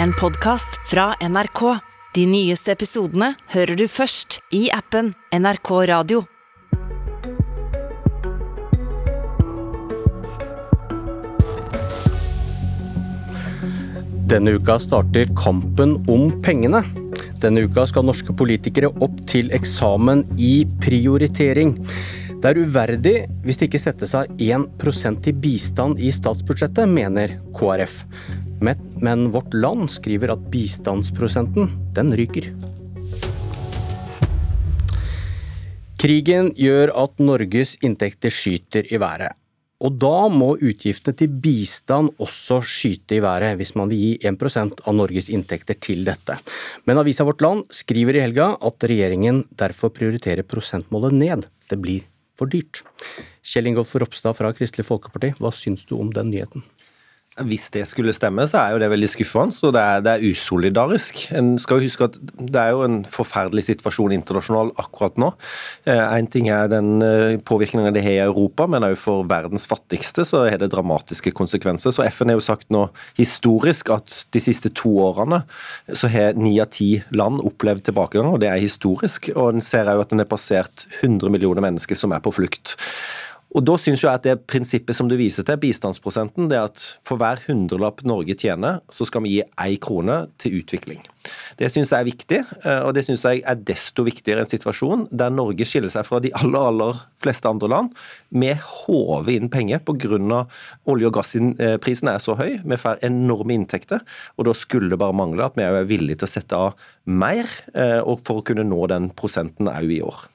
en podkast fra NRK. De nyeste episodene hører du først i appen NRK Radio. Denne uka starter kampen om pengene. Denne uka skal norske politikere opp til eksamen i prioritering. Det er uverdig hvis det ikke settes av 1% i bistand i statsbudsjettet, mener KrF. Men, Vårt Land skriver at bistandsprosenten, den ryker. Krigen gjør at Norges inntekter skyter i været. Og da må utgiftene til bistand også skyte i været, hvis man vil gi 1% av Norges inntekter til dette. Men avisa Vårt Land skriver i helga at regjeringen derfor prioriterer prosentmålet ned. Det blir for dyrt. Kjell Ingolf Ropstad fra Kristelig Folkeparti, hva syns du om den nyheten? Hvis det skulle stemme, så er jo det veldig skuffende, og det er, det er usolidarisk. En skal jo huske at Det er jo en forferdelig situasjon internasjonal akkurat nå. Én eh, ting er den eh, påvirkningen det har i Europa, men òg for verdens fattigste så har det dramatiske konsekvenser. Så FN har jo sagt nå historisk at de siste to årene så har ni av ti land opplevd tilbakegang, og det er historisk. Og en ser òg at en har passert 100 millioner mennesker som er på flukt. Og Da synes jeg at det prinsippet som du viser til, bistandsprosenten, det er at for hver hundrelapp Norge tjener, så skal vi gi én krone til utvikling. Det syns jeg er viktig, eh, og det syns jeg er desto viktigere i en situasjon der Norge skiller seg fra de aller, aller fleste andre land. Vi håver inn penger pga. olje- og gassprisen er så høy. Vi får enorme inntekter, og da skulle det bare mangle at vi er villige til å sette av mer eh, for å kunne nå den prosenten òg i år.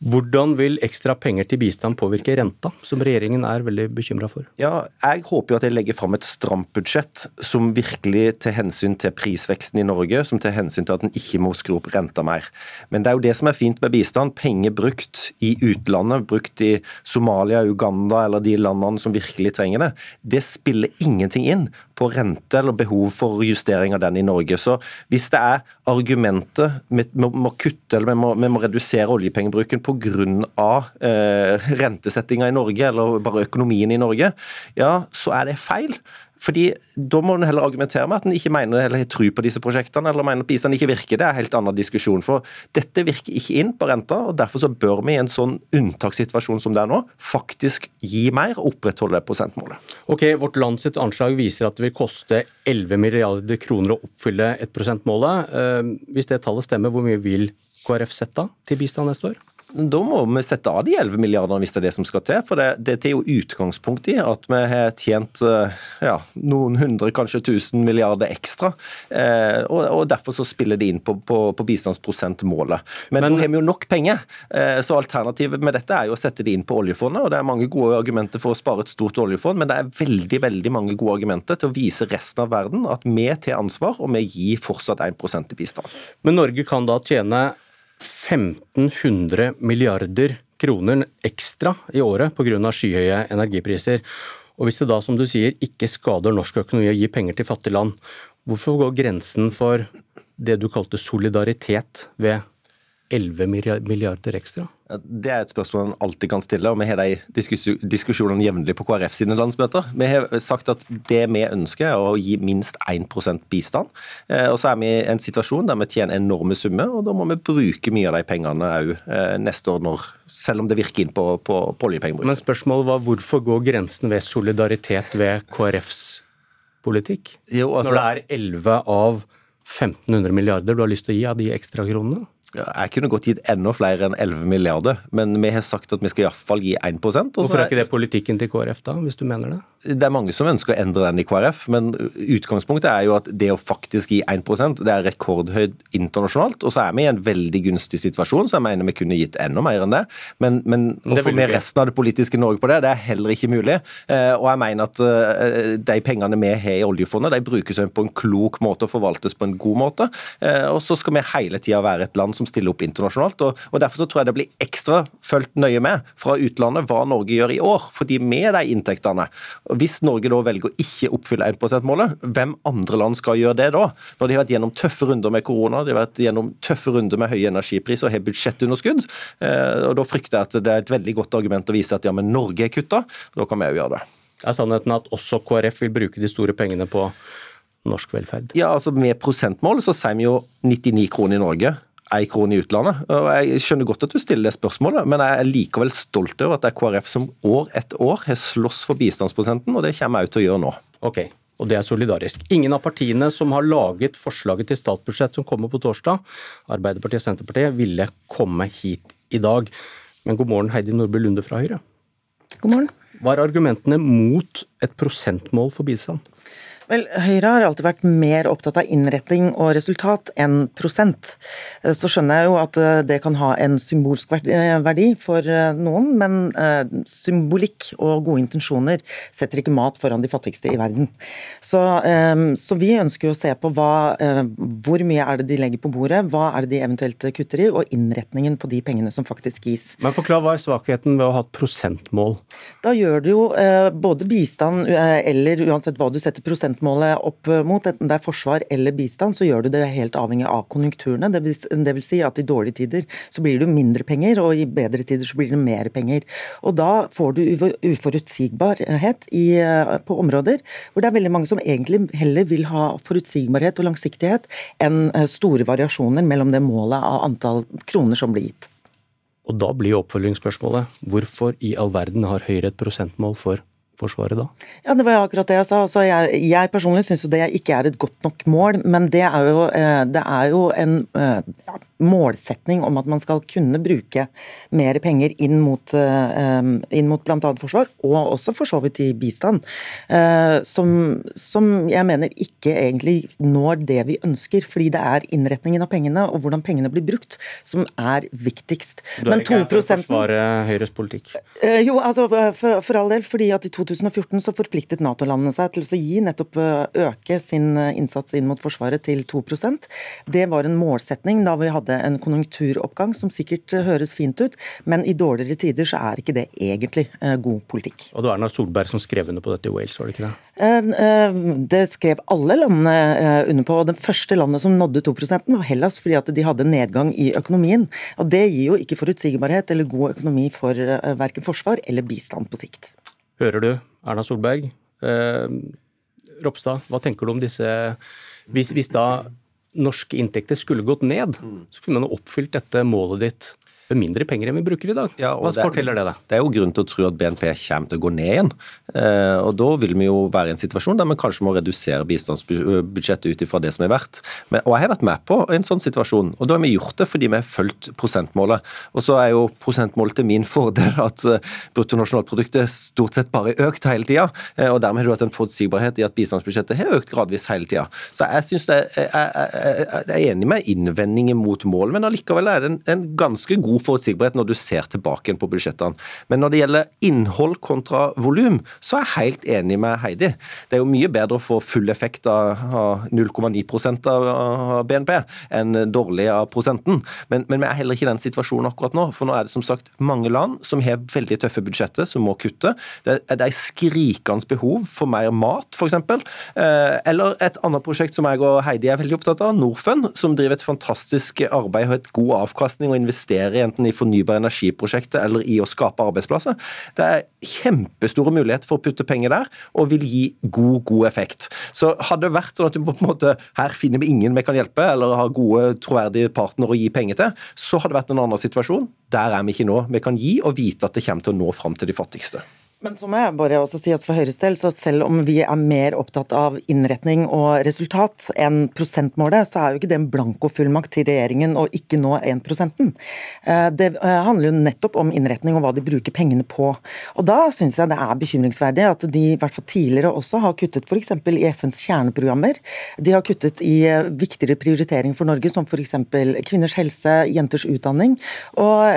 Hvordan vil ekstra penger til bistand påvirke renta, som regjeringen er veldig bekymra for? Ja, Jeg håper jo at jeg legger fram et stramt budsjett som virkelig tar hensyn til prisveksten i Norge, som tar hensyn til at en ikke må skru opp renta mer. Men det er jo det som er fint med bistand. Penger brukt i utlandet, brukt i Somalia, Uganda eller de landene som virkelig trenger det, det spiller ingenting inn på rente eller behov for justering av den i Norge. Så hvis det er argumentet vi må kutte eller vi må, vi må redusere oljepengebruken pga. Eh, rentesettinga i Norge, eller bare økonomien i Norge, ja, så er det feil. Fordi Da må en heller argumentere med at en ikke mener eller har tro på disse prosjektene, eller mener at bistand ikke virker. Det er en helt annen diskusjon. For dette virker ikke inn på renta, og derfor så bør vi i en sånn unntakssituasjon som det er nå, faktisk gi mer og opprettholde prosentmålet. Ok, Vårt lands anslag viser at det vil koste 11 milliarder kroner å oppfylle 1 %-målet. Eh, hvis det tallet stemmer, hvor mye vil KrF sette av til bistand neste år? Da må vi sette av de 11 milliardene hvis det er det som skal til. For det, det er jo utgangspunkt i at vi har tjent eh, ja, noen hundre, kanskje tusen milliarder ekstra. Eh, og, og, Derfor så spiller det inn på, på, på bistandsprosentmålet. Men, Men nå har vi jo nok penger, eh, så alternativet med dette er jo å sette det inn på oljefondet. og Det er mange gode argumenter for å spare et stort oljefond, men det er veldig veldig mange gode argumenter til å vise resten av verden at vi tar ansvar, og vi gir fortsatt 1 i bistand. Men Norge kan da tjene 1500 milliarder kroner ekstra i året pga. skyhøye energipriser. Og Hvis det da, som du sier, ikke skader norsk økonomi å gi penger til fattige land, hvorfor går grensen for det du kalte solidaritet ved 11 milliarder ekstra? Det er et spørsmål man alltid kan stille, og vi har de diskusjonene jevnlig på KrF sine landsmøter. Vi har sagt at det vi ønsker er å gi minst 1% bistand. Eh, og så er vi i en situasjon der vi tjener enorme summer, og da må vi bruke mye av de pengene òg eh, neste år, når, selv om det virker inn på, på, på oljepengebruken. Men spørsmålet var hvorfor går grensen ved solidaritet ved KrFs politikk? Jo, altså, når det er 11 av 1500 milliarder du har lyst til å gi av de ekstra kronene? Jeg kunne godt gitt enda flere enn 11 milliarder, men vi har sagt at vi skal iallfall gi 1% Hvorfor er ikke det politikken til KrF da, hvis du mener det? Det er mange som ønsker å endre den i KrF, men utgangspunktet er jo at det å faktisk gi 1% det er rekordhøyt internasjonalt. Og så er vi i en veldig gunstig situasjon, så jeg mener vi kunne gitt enda mer enn det. Men, men å få med resten av det politiske Norge på det, det er heller ikke mulig. Eh, og jeg mener at eh, de pengene vi har i oljefondet, de brukes på en klok måte og forvaltes på en god måte. Eh, og så skal vi hele tida være et land som stiller opp internasjonalt. og, og Derfor så tror jeg det blir ekstra fulgt nøye med fra utlandet hva Norge gjør i år. fordi med de inntektene, hvis Norge da velger å ikke oppfylle 1 %-målet, hvem andre land skal gjøre det da? Når de har vært gjennom tøffe runder med korona, de har vært gjennom tøffe runder med høye energipriser og har budsjettunderskudd. Eh, og Da frykter jeg at det er et veldig godt argument å vise at ja, men Norge er kutta. Da kan vi òg gjøre det. Er sannheten at også KrF vil bruke de store pengene på norsk velferd? Ja, altså Med prosentmål så sier vi jo 99 kroner i Norge ei krone i utlandet. Og Jeg skjønner godt at du stiller det spørsmålet, men jeg er likevel stolt over at det er KrF som år etter år har slåss for bistandsprosenten, og det kommer jeg òg til å gjøre nå. Ok, og det er solidarisk. Ingen av partiene som har laget forslaget til statsbudsjett som kommer på torsdag, Arbeiderpartiet og Senterpartiet, ville komme hit i dag. Men god morgen, Heidi Nordby Lunde fra Høyre. God morgen. Hva er argumentene mot et prosentmål for bistand? Vel, Høyre har alltid vært mer opptatt av innretning og resultat enn prosent. Eh, så skjønner jeg jo at eh, det kan ha en symbolsk eh, verdi for noen, men symbolikk og gode intensjoner setter ikke mat foran de fattigste i verden. Så, så vi ønsker å se på hva, hvor mye er det de legger på bordet, hva er det de eventuelt kutter i, og innretningen på de pengene som faktisk gis. Men Forklar hva er svakheten ved å ha et prosentmål? Da gjør du jo både bistand eller uansett hva du setter prosent prosentmålet opp mot, enten det er forsvar eller bistand, så gjør du det helt avhengig av konjunkturene. Det vil, det vil si at i dårlige tider så blir det mindre penger, og i bedre tider så blir det mer penger. Og da får du uforutsigbarhet i, på områder hvor det er veldig mange som egentlig heller vil ha forutsigbarhet og langsiktighet enn eh, store variasjoner mellom det målet av antall kroner som blir gitt. Og da blir oppfølgingsspørsmålet hvorfor i all verden har Høyre et prosentmål for Forsvaret da? Ja, Det var jo akkurat det jeg sa. Altså, jeg, jeg, personlig syns det ikke er et godt nok mål. Men det er jo, eh, det er jo en eh, ja, målsetning om at man skal kunne bruke mer penger inn mot, eh, inn mot bl.a. forsvar, og også for så vidt i bistand. Som, som jeg mener ikke egentlig når det vi ønsker. Fordi det er innretningen av pengene og hvordan pengene blir brukt som er viktigst. Du er ikke her for å forsvare Høyres politikk? Jo, altså for, for all del. fordi at i 2014 så forpliktet Nato-landene seg til å gi nettopp eh, øke sin eh, innsats inn mot Forsvaret til 2% Det var en målsetning da vi hadde en konjunkturoppgang som sikkert eh, høres fint ut, men i dårligere tider så er ikke det egentlig god politikk. Og det var Erna Solberg som skrev under på dette i Wales, var det ikke det? Det skrev alle landene under på. og Det første landet som nådde 2% var Hellas, fordi at de hadde nedgang i økonomien. Og Det gir jo ikke forutsigbarhet eller god økonomi for verken forsvar eller bistand på sikt. Hører du, Erna Solberg? Eh, Ropstad, hva tenker du om disse hvis, hvis, da norske inntekter skulle gått ned, så kunne man oppfylt dette målet ditt mindre penger enn vi bruker i dag. Ja, Hva forteller det deg? Det er jo grunn til å tro at BNP kommer til å gå ned igjen. Eh, og Da vil vi jo være i en situasjon der vi kanskje må redusere bistandsbudsjettet ut ifra det som er verdt. Men, og jeg har vært med på en sånn situasjon, og da har vi gjort det fordi vi har fulgt prosentmålet. Og så er jo prosentmålet til min fordel at uh, bruttonasjonalproduktet stort sett bare er økt hele tida, uh, og dermed har du hatt en forutsigbarhet i at bistandsbudsjettet har økt gradvis hele tida. Så jeg synes det er, jeg, jeg, jeg er enig med innvendinger mot mål, men allikevel er det en, en ganske god god forutsigbarhet når du ser tilbake på budsjettene. Men når det gjelder innhold kontra volum, så er jeg helt enig med Heidi. Det er jo mye bedre å få full effekt av 0,9% av BNP enn dårlig av prosenten. Men, men vi er heller ikke i den situasjonen akkurat nå. For nå er det som sagt mange land som har veldig tøffe budsjetter, som må kutte. Det er, det er skrikende behov for mer mat, f.eks. Eh, eller et annet prosjekt som jeg og Heidi er veldig opptatt av, Norfund, som driver et fantastisk arbeid og et god avkastning og investerer i enten i fornybar energiprosjektet eller i å skape arbeidsplasser. Det er kjempestore muligheter for å putte penger der, og vil gi god, god effekt. Så hadde det vært sånn at på en måte, her finner vi ingen vi kan hjelpe, eller har gode, troverdige partnere å gi penger til, så hadde det vært en annen situasjon. Der er vi ikke nå. Vi kan gi og vite at det kommer til å nå fram til de fattigste. Men så må jeg bare også si at for Høyres del, så selv om vi er mer opptatt av innretning og resultat enn prosentmålet, så er jo ikke det en blankofullmakt til regjeringen å ikke nå 1 eh, Det eh, handler jo nettopp om innretning og hva de bruker pengene på. Og Da syns jeg det er bekymringsverdig at de i hvert fall tidligere også har kuttet f.eks. i FNs kjerneprogrammer. De har kuttet i eh, viktigere prioritering for Norge, som f.eks. kvinners helse, jenters utdanning, og,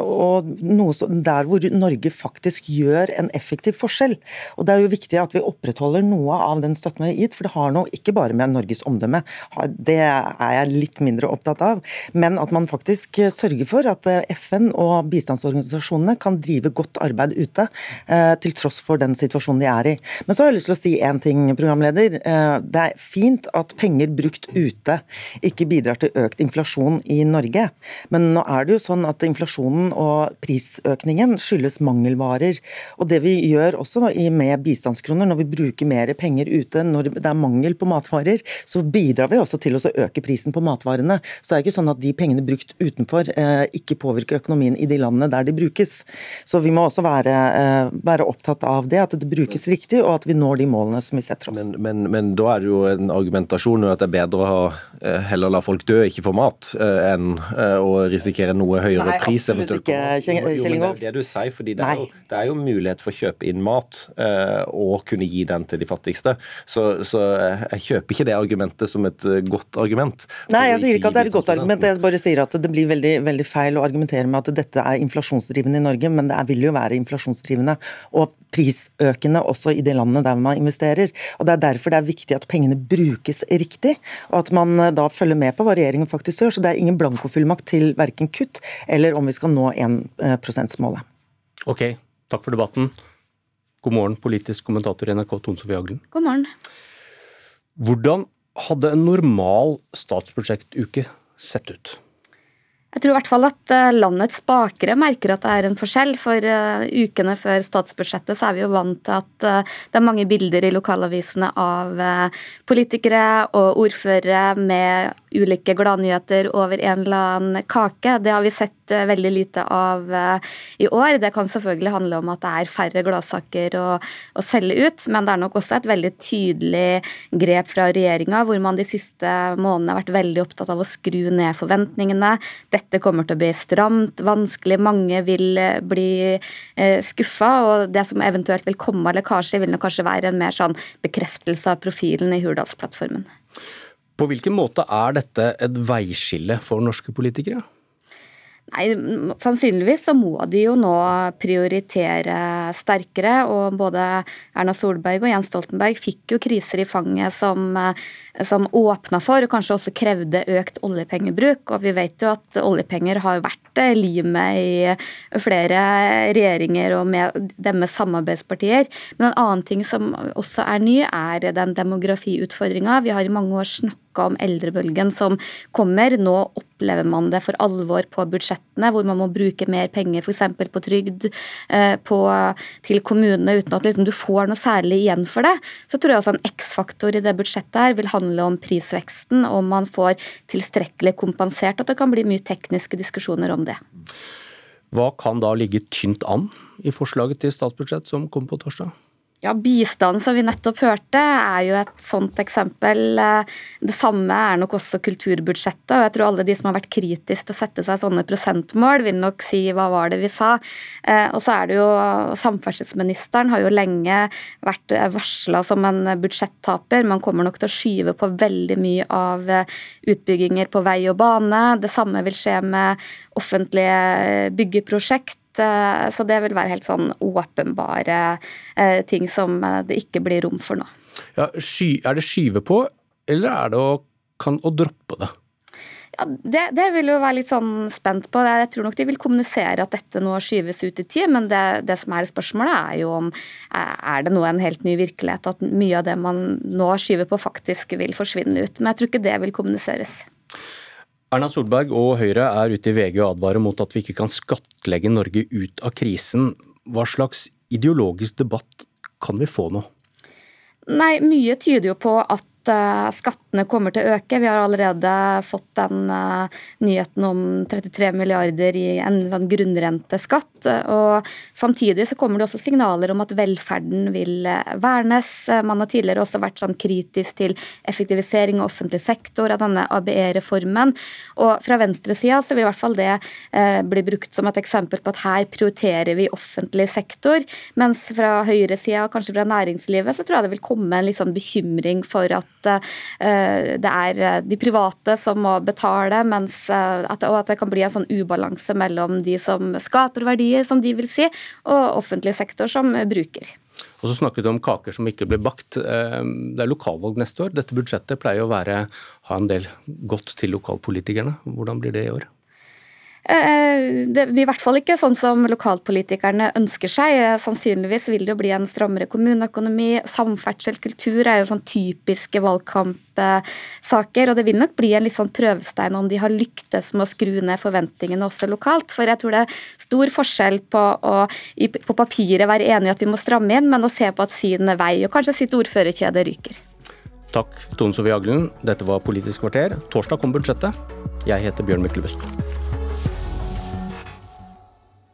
og noe der hvor Norge faktisk gjør en en effektiv forskjell. Og Det er jo viktig at vi opprettholder noe av den støtten vi har gitt, for det har noe ikke bare med Norges omdømme, det er jeg litt mindre opptatt av, men at man faktisk sørger for at eh, FN og bistandsorganisasjonene kan drive godt arbeid ute, eh, til tross for den situasjonen de er i. Men så har jeg lyst til å si én ting, programleder. Eh, det er fint at penger brukt ute ikke bidrar til økt inflasjon i Norge, men nå er det jo sånn at inflasjonen og prisøkningen skyldes mangelvarer. og det det vi gjør også med bistandskroner, når vi bruker mer penger ute, når det er mangel på matvarer, så bidrar vi også til å øke prisen på matvarene. Så det er ikke sånn at de pengene brukt utenfor eh, ikke påvirker økonomien i de landene der de brukes. Så vi må også være, eh, være opptatt av det, at det brukes riktig, og at vi når de målene som vi setter oss. Men, men, men da er det jo en argumentasjon at det er bedre å heller la folk dø, ikke få mat, enn å risikere noe høyere Nei, pris. Absolutt ikke, Kjell Ingolf. Det er det du sier, fordi det er, jo, det er, jo, mulighet for å kjøpe inn mat og kunne gi den til de fattigste. Så, så jeg kjøper ikke det argumentet som et godt argument. Nei, jeg sier ikke at det er et godt argument. Jeg bare sier at det blir veldig, veldig feil å argumentere med at dette er inflasjonsdrivende i Norge, men det vil jo være inflasjonsdrivende og prisøkende også i de landene der man investerer. Og Det er derfor det er viktig at pengene brukes riktig, og at man eh, da følger med på hva regjeringen faktisk gjør. Så det er ingen blankofullmakt til verken kutt eller om vi skal nå 1 %-målet. Ok, takk for debatten. God morgen, politisk kommentator i NRK Tone Sofie Aglen. God morgen. Hvordan hadde en normal statsbudsjettuke sett ut? Jeg tror i hvert fall at eh, landets bakere merker at det er en forskjell. For uh, ukene før statsbudsjettet så er vi jo vant til at uh, det er mange bilder i lokalavisene av politikere og ordførere med ulike gladnyheter over en eller annen kake. Det har vi sett veldig lite av i år. Det kan selvfølgelig handle om at det er færre gladsaker å, å selge ut, men det er nok også et veldig tydelig grep fra regjeringa, hvor man de siste månedene har vært veldig opptatt av å skru ned forventningene. Dette kommer til å bli stramt, vanskelig, mange vil eh, bli eh, skuffa. Og det som eventuelt vil komme av lekkasje, vil nok kanskje være en mer sånn bekreftelse av profilen i Hurdalsplattformen. På hvilken måte er dette et veiskille for norske politikere? Nei, Sannsynligvis så må de jo nå prioritere sterkere. og Både Erna Solberg og Jens Stoltenberg fikk jo kriser i fanget som, som åpna for, og kanskje også krevde økt oljepengebruk. og Vi vet jo at oljepenger har vært limet i flere regjeringer og med deres samarbeidspartier. Men en annen ting som også er ny, er den demografiutfordringa. Vi har i mange år snakka om eldrebølgen som kommer. Nå opplever man det for alvor på budsjettene, hvor man må bruke mer penger f.eks. på trygd eh, på, til kommunene uten at liksom, du får noe særlig igjen for det. Så tror jeg også en X-faktor i det budsjettet her vil handle om prisveksten, om man får tilstrekkelig kompensert. At det kan bli mye tekniske diskusjoner om det. Hva kan da ligge tynt an i forslaget til statsbudsjett som kommer på torsdag? Ja, Bistand, som vi nettopp hørte, er jo et sånt eksempel. Det samme er nok også kulturbudsjettet. og jeg tror Alle de som har vært kritiske til å sette seg sånne prosentmål, vil nok si hva var det vi sa. Eh, og så er det jo Samferdselsministeren har jo lenge vært varsla som en budsjettaper. Man kommer nok til å skyve på veldig mye av utbygginger på vei og bane. Det samme vil skje med offentlige byggeprosjekt. Eh, så det vil være helt sånn åpenbare eh, ting som eh, det ikke blir rom for nå. Ja, er det skyve på, eller er det å, kan, å droppe det? Ja, det, det, vil jo være litt sånn spent på. Jeg tror nok de vil kommunisere at dette nå skyves ut i tid, men det, det som er spørsmålet, er jo om er det nå en helt ny virkelighet, at mye av det man nå skyver på, faktisk vil forsvinne ut. Men jeg tror ikke det vil kommuniseres. Erna Solberg og Høyre er ute i VG og advarer mot at vi ikke kan skattlegge Norge ut av krisen. Hva slags ideologisk debatt kan vi få nå? Nei, Mye tyder jo på at Eh, skattene kommer til å øke. Vi har allerede fått den uh, nyheten om 33 milliarder i en, en grunnrenteskatt. og Samtidig så kommer det også signaler om at velferden vil uh, vernes. Man har tidligere også vært sånn kritisk til effektivisering av offentlig sektor, av denne ABE-reformen. Og Fra venstresida så vil i hvert fall det bli brukt som et eksempel på at her prioriterer vi offentlig sektor. Mens fra høyresida, kanskje fra næringslivet, så tror jeg det vil komme en liksom bekymring for at Eh, det er eh, de private som må betale, eh, at, og at det kan bli en sånn ubalanse mellom de som skaper verdier, som de vil si, og offentlig sektor som bruker. Og så snakket du om kaker som ikke ble bakt. Det er lokalvalg neste år. Dette budsjettet pleier å være, ha en del godt til lokalpolitikerne. Hvordan blir det i år? Det blir i hvert fall ikke sånn som lokalpolitikerne ønsker seg. Sannsynligvis vil det jo bli en strammere kommuneøkonomi. Samferdsel, kultur er jo sånn typiske valgkampsaker. Og det vil nok bli en litt sånn prøvestein om de har lyktes med å skru ned forventningene også lokalt. For jeg tror det er stor forskjell på å på papiret være enig i at vi må stramme inn, men å se på at sin vei og kanskje sitt ordførerkjede ryker. Takk, Tone Sofie Aglen. Dette var Politisk kvarter. Torsdag kom budsjettet. Jeg heter Bjørn Myklebust.